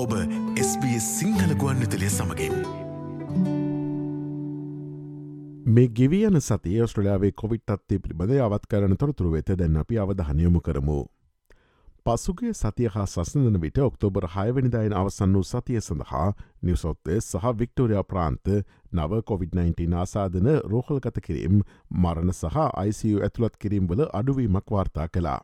ඔබ SBS සිංහල ගුවන් විතලිය සමඟින්. මේ ගෙවියන සතිය ඔස්ට්‍රලයාාවේ කොවිට් අත්තේ පිළිබඳ අවත් කරන තොරතුරු වෙත දැන් අපි අවධහනයමු කරමු. පසුගේ සතිය හා සසඳන විට ඔක්තෝබර් හයවනිදායෙන් අවසන් වූ සතිය සඳහා නිවසොත්තේ සහ වික්ටෝරයා ප්‍රාන්ත නව COොVID-19 ආසාධන රෝහල්ගත කිරීම් මරණ සහ ICU ඇතුළත් කිරීම් වල අඩුවීමක් වාර්තා කලා.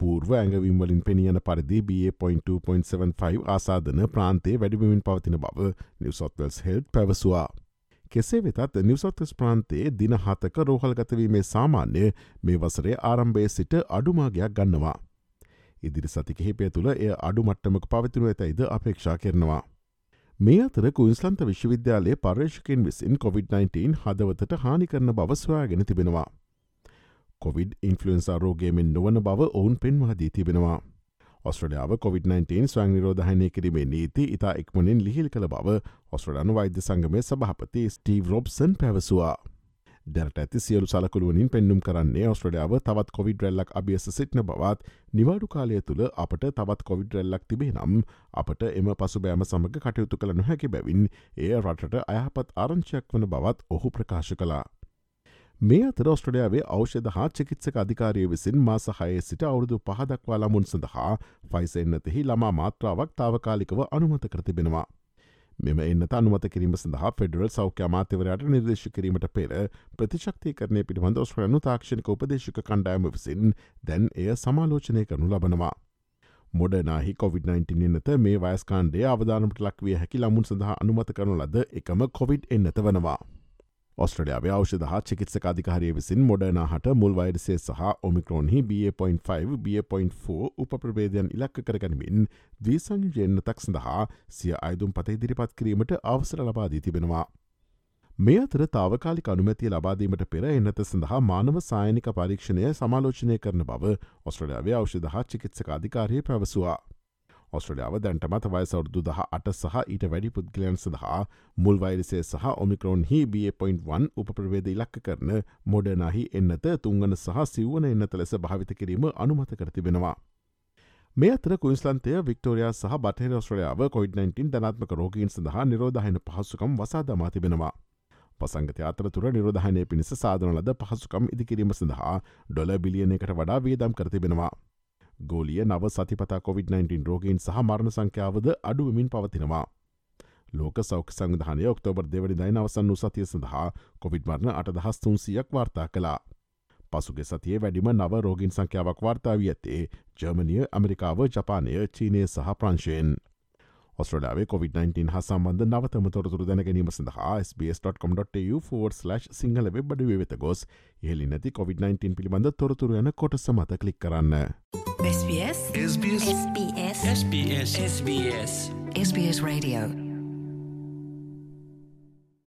පූර්ව ඇඟවීම්වලින් පෙනියන පරිදි BA.2.75 ආසාධන ප්‍රාන්තේ වැඩිමින් පවතින බව නිවසොත්වල්ස් හෙල්් පැවසවා. කෙසේ වෙතත් නිවසොත්ස් ප්‍රාන්තයේ දින හතක රෝහල්ගතවීමේ සාමාන්‍ය මේ වසරේ ආරම්භය සිට අඩුමාගයක් ගන්නවා. ඉදිරි සති කිහිපය තුළ එය අඩුමට්ටමක පවතිනු ඇතයිද අපේක්ෂා කරනවා. මේ අතර කුයින්ස්ලන්ත විශ්වවිද්‍යාලයේ පර්ේෂකින් විසින් COොVID-19 හදවතට හානි කරන බවස්වාගෙන තිබෙනවා. කොවිD ඉන්ෆලන්සා රෝගේමෙන් නොවන බව ඔවුන් පෙන්වාදී තිබෙනවා. ඔස්ට්‍රලියාව COොVID-19 ස්වං නිරෝධහනය කිරීමේ නීති ඉතා එක්මනින් ලිහිල් කළ බව ඔස්ට්‍රලයානු වෛද්‍ය සංගමය සභහපති ස්ටීව් රොබ්සන් පැවසවා. දැනට ඇති සියලු සලකුළුවනින් පෙන්නුම් කරන්නේ ඔස්ට්‍රලියාව තවත් කොවිඩ රැල්ලක් අභියස සිටින බවත් නිවාඩු කාලය තුළ අපට තවත් කොවිඩ රැල්ලක් තිබේ නම් අපට එම පසු බෑම සමඟ කටයුතු කළ නොහැකි බැවින් ඒ රටට අයහපත් ආරංචයක් වන බවත් ඔහු ප්‍රකාශ කලා. මේ අතර ඔස්ට්‍රඩයාවේ ෞෂධ හා චිකිත්සක අධිකාරය විසින් මාසහයේ සිට අවුරුදු පහදක්වා ළමුන් සඳහා ෆයිසෙන්න්නතෙහි ළමා මාත්‍රාවක් තාවකාලිකව අනුමත කරතිබෙනවා. මෙම එන්නත අනුමත කිරීම සඳහා ෆෙඩරල් සෞඛ්‍ය මාත්‍යවරයට නිර්දේශ කිරීමට පෙර ප්‍රතිශක්ති කරනය පිළිබඳ ඔස්ට්‍රයනු තාක්ෂණක උපදේශක කණ්ඩායම විසින් දැන් එය සමාලෝචනය කරනු ලබනවා. මොඩනාහි COොVID-19 එන්නත මේ වයස්කාන්ඩේ අවධානමට ලක්විය හැකි ලමුන් සඳහා අනුමත කරනු ලද එකම කොවිඩ් එන්නත වනවා. ඔස්ට්‍රලියාව ෞෂධ හා චිකිත්සක අධිකාරය විසින් මොඩනාහට මුල් වෛරසය සහ ඔමික්‍රෝන්හි B.5 B.4 උපප්‍රබේදයන් ඉලක්ක කරගනිමින් දීසංජයන්නතක් සඳහා සිය අයිදුම් පත ඉදිරිපත් කිරීමට අවසර ලබාදී තිබෙනවා. මේ අතර තාවකාලි අනුමැතිය ලබාදීමට පෙර එන්නත සඳහා මානව සායනික පරීක්ෂණය සමාලෝචනය කරන බව ඔස්ට්‍රලියාවේ ෞෂධ හා චිකිත්සක අධිකාරය පැවසවා. ඔස්ට්‍රලියාව දැන්ටමත වයසවරුදු දහ අට සහ ඊට වැඩි පුද්ගලයන් සඳහා මුල් වෛරසය සහ ඔමිකරෝන් හි B.1 උප්‍රවේද ඉලක්ක කරන මොඩනහි එන්නත තුංගන සහ සිව්වන එන්නත ලෙස භාවිත කිරීම අනුමත කරතිබෙනවා. මේ අතර කුයින්ස්ලන්තය වික්ටෝරයා සහ බටහ ඔස්ට්‍රලියාව කොයිD-19 ධනාත්මක රෝගීන් සඳහා නිරෝධහන පහසුකම් වසා දමා තිබෙනවා. පසංගත අතරතුර නිරෝධහනය පිණිස සාධන ලද පහසුකම් ඉදිකිරීම සඳහා ඩොල බිලියනකට වඩා වේදම් කරතිබෙනවා. ගෝලිය නව සතිපතා COොVID-19 රෝගීන් සහ මරණ සංඛ්‍යාවද අඩුවමින් පවතිනවා. ලෝක සෞඛ සංධානය ඔක්තෝබර් දෙවනි දයි අවසන් වූ සතිය සඳහා කොවිඩ් මරණ අට දහස් තුන්සියක් වාර්තා කලා. පසුගේ සතියේ වැඩිම නව රෝගින් සංඛ්‍යාවක් වාර්තාාවී ඇත්තේ ජර්මනිය ඇමරිකාව ජපානය චීනය සහ ප්‍රංශයෙන්. ඔස්ට්‍රලාවේ COොVID-19 හා සම්බන්ධ නවතම තොරතුරු දැනගැනීම සඳහා SBS.com.tu4/ සිංහල වෙබ්බඩ වෙත ගොස් ඉහලි නැති COොVID-19 පිළිබඳ තොරතුරු යන කොට සමත කලික් කරන්න. SBS SBS SBS SBS SBS SBS Radio